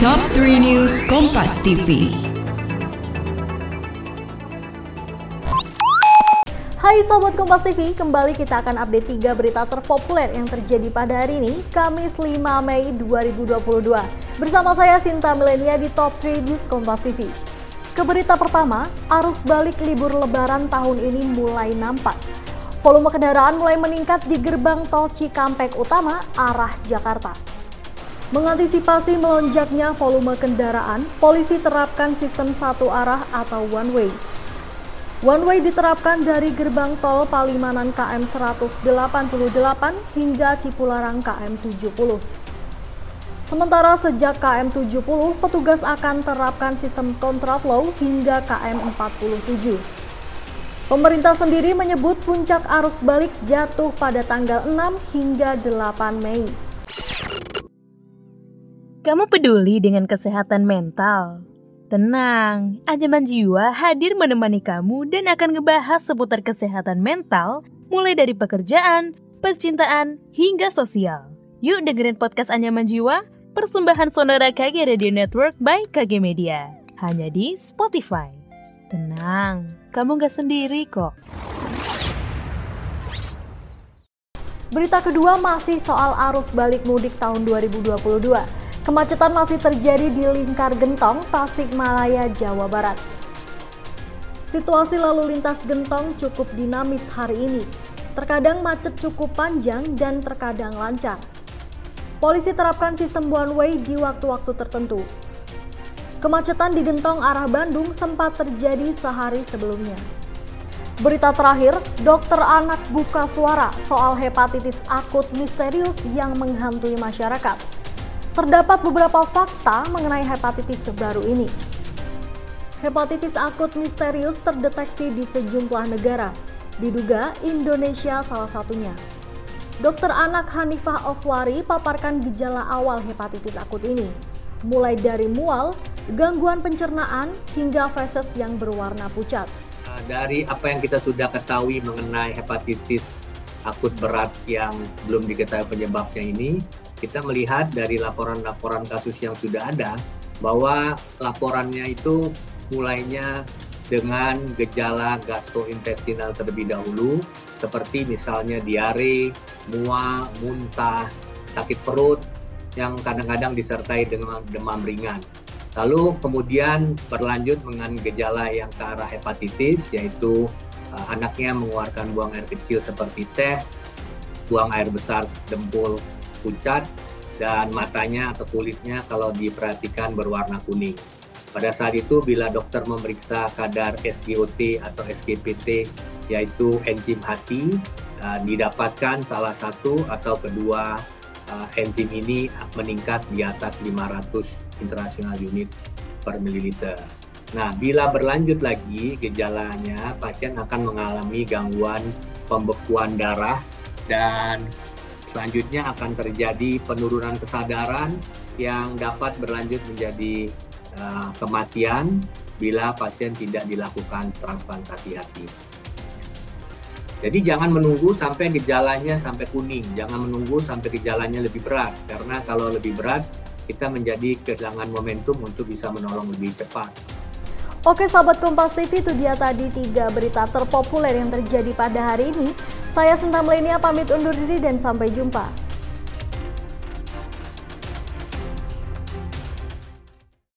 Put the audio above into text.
Top 3 News Kompas TV. Hai Sobat Kompas TV, kembali kita akan update 3 berita terpopuler yang terjadi pada hari ini, Kamis 5 Mei 2022. Bersama saya Sinta Milenia di Top 3 News Kompas TV. Ke berita pertama, arus balik libur lebaran tahun ini mulai nampak. Volume kendaraan mulai meningkat di gerbang tol Cikampek Utama arah Jakarta. Mengantisipasi melonjaknya volume kendaraan, polisi terapkan sistem satu arah atau one way. One way diterapkan dari gerbang tol Palimanan KM 188 hingga Cipularang KM 70. Sementara sejak KM 70, petugas akan terapkan sistem kontraflow hingga KM 47. Pemerintah sendiri menyebut puncak arus balik jatuh pada tanggal 6 hingga 8 Mei. Kamu peduli dengan kesehatan mental? Tenang, Anjaman Jiwa hadir menemani kamu dan akan ngebahas seputar kesehatan mental mulai dari pekerjaan, percintaan, hingga sosial. Yuk dengerin podcast Anjaman Jiwa, persembahan Sonora KG Radio Network by KG Media. Hanya di Spotify. Tenang, kamu gak sendiri kok. Berita kedua masih soal arus balik mudik tahun 2022. Kemacetan masih terjadi di Lingkar Gentong, Tasikmalaya, Jawa Barat. Situasi lalu lintas Gentong cukup dinamis hari ini. Terkadang macet cukup panjang dan terkadang lancar. Polisi terapkan sistem one way di waktu-waktu tertentu. Kemacetan di Gentong arah Bandung sempat terjadi sehari sebelumnya. Berita terakhir, dokter anak buka suara soal hepatitis akut misterius yang menghantui masyarakat terdapat beberapa fakta mengenai hepatitis baru ini. Hepatitis akut misterius terdeteksi di sejumlah negara, diduga Indonesia salah satunya. Dokter anak Hanifah Oswari paparkan gejala awal hepatitis akut ini, mulai dari mual, gangguan pencernaan, hingga feses yang berwarna pucat. Dari apa yang kita sudah ketahui mengenai hepatitis akut berat yang belum diketahui penyebabnya ini, kita melihat dari laporan-laporan kasus yang sudah ada bahwa laporannya itu mulainya dengan gejala gastrointestinal terlebih dahulu seperti misalnya diare, mual, muntah, sakit perut yang kadang-kadang disertai dengan demam ringan. Lalu kemudian berlanjut dengan gejala yang ke arah hepatitis yaitu uh, anaknya mengeluarkan buang air kecil seperti teh, buang air besar dempul pucat dan matanya atau kulitnya kalau diperhatikan berwarna kuning. Pada saat itu bila dokter memeriksa kadar SGOT atau SGPT yaitu enzim hati uh, didapatkan salah satu atau kedua uh, enzim ini meningkat di atas 500 international unit per mililiter. Nah, bila berlanjut lagi gejalanya, pasien akan mengalami gangguan pembekuan darah dan Selanjutnya akan terjadi penurunan kesadaran yang dapat berlanjut menjadi uh, kematian bila pasien tidak dilakukan transplantasi hati. Jadi jangan menunggu sampai gejalanya sampai kuning, jangan menunggu sampai gejalanya lebih berat karena kalau lebih berat kita menjadi kehilangan momentum untuk bisa menolong lebih cepat. Oke sahabat Kompas TV itu dia tadi tiga berita terpopuler yang terjadi pada hari ini. Saya Sinta Melenia pamit undur diri dan sampai jumpa.